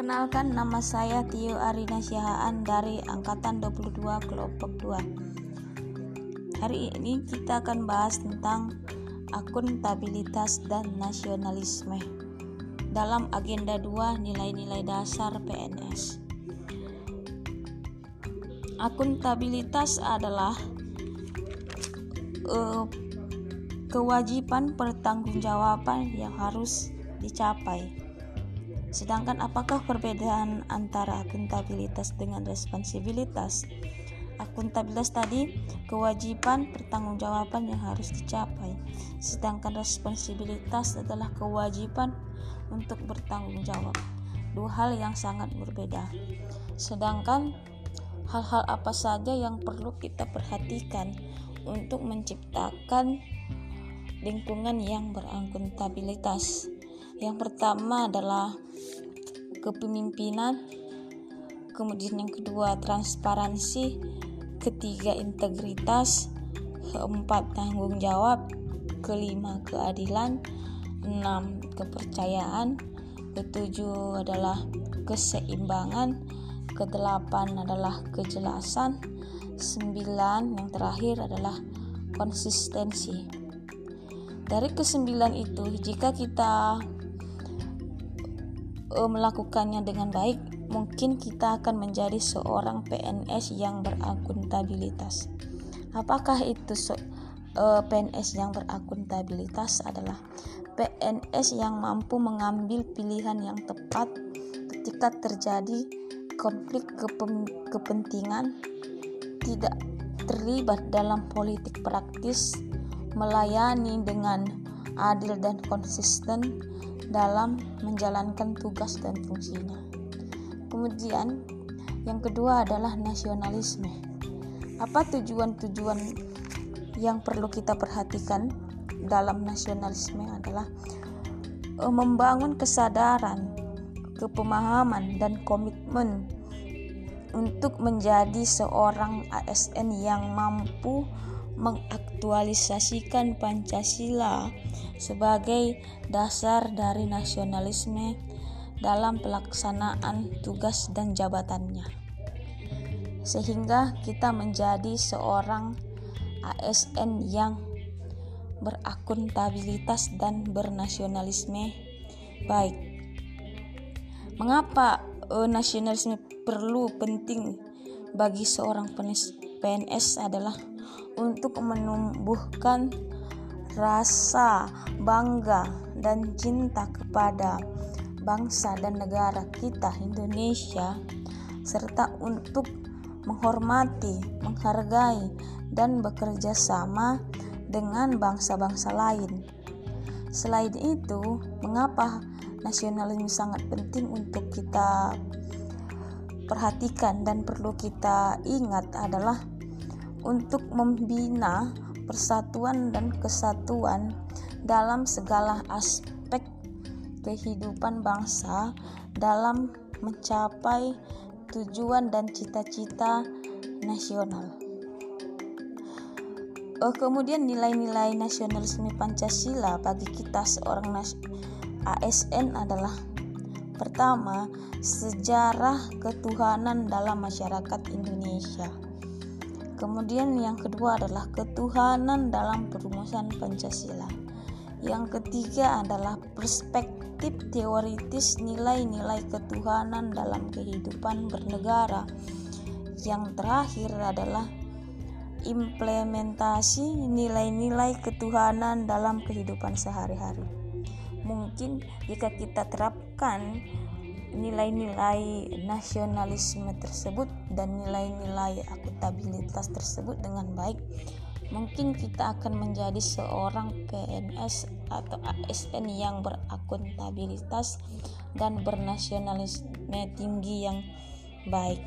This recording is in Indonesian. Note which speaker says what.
Speaker 1: Perkenalkan nama saya Tio Arina Syahaan dari Angkatan 22 Kelompok 2 Hari ini kita akan bahas tentang akuntabilitas dan nasionalisme dalam agenda 2 nilai-nilai dasar PNS Akuntabilitas adalah uh, kewajiban pertanggungjawaban yang harus dicapai Sedangkan apakah perbedaan antara akuntabilitas dengan responsibilitas? Akuntabilitas tadi kewajiban pertanggungjawaban yang harus dicapai, sedangkan responsibilitas adalah kewajiban untuk bertanggung jawab. Dua hal yang sangat berbeda. Sedangkan hal-hal apa saja yang perlu kita perhatikan untuk menciptakan lingkungan yang berakuntabilitas. Yang pertama adalah kepemimpinan, kemudian yang kedua transparansi, ketiga integritas, keempat tanggung jawab, kelima keadilan, enam kepercayaan, ketujuh adalah keseimbangan, kedelapan adalah kejelasan, sembilan yang terakhir adalah konsistensi. Dari kesembilan itu, jika kita uh, melakukannya dengan baik, mungkin kita akan menjadi seorang PNS yang berakuntabilitas. Apakah itu so, uh, PNS yang berakuntabilitas adalah PNS yang mampu mengambil pilihan yang tepat ketika terjadi konflik kepentingan, tidak terlibat dalam politik praktis, melayani dengan adil dan konsisten, dalam menjalankan tugas dan fungsinya. Kemudian, yang kedua adalah nasionalisme. Apa tujuan-tujuan yang perlu kita perhatikan dalam nasionalisme adalah e, membangun kesadaran, kepemahaman, dan komitmen untuk menjadi seorang ASN yang mampu mengaktualisasikan Pancasila sebagai dasar dari nasionalisme dalam pelaksanaan tugas dan jabatannya. Sehingga kita menjadi seorang ASN yang berakuntabilitas dan bernasionalisme baik. Mengapa uh, nasionalisme perlu penting bagi seorang PNS adalah untuk menumbuhkan rasa bangga dan cinta kepada bangsa dan negara kita Indonesia serta untuk menghormati, menghargai dan bekerja sama dengan bangsa-bangsa lain. Selain itu, mengapa nasionalisme sangat penting untuk kita perhatikan dan perlu kita ingat adalah untuk membina persatuan dan kesatuan dalam segala aspek kehidupan bangsa dalam mencapai tujuan dan cita-cita nasional. Oh, kemudian nilai-nilai nasionalisme Pancasila bagi kita seorang ASN adalah pertama, sejarah ketuhanan dalam masyarakat Indonesia. Kemudian yang kedua adalah ketuhanan dalam perumusan Pancasila. Yang ketiga adalah perspektif teoritis nilai-nilai ketuhanan dalam kehidupan bernegara. Yang terakhir adalah implementasi nilai-nilai ketuhanan dalam kehidupan sehari-hari. Mungkin jika kita terapkan nilai-nilai nasionalisme tersebut dan nilai-nilai akuntabilitas tersebut dengan baik mungkin kita akan menjadi seorang PNS atau ASN yang berakuntabilitas dan bernasionalisme tinggi yang baik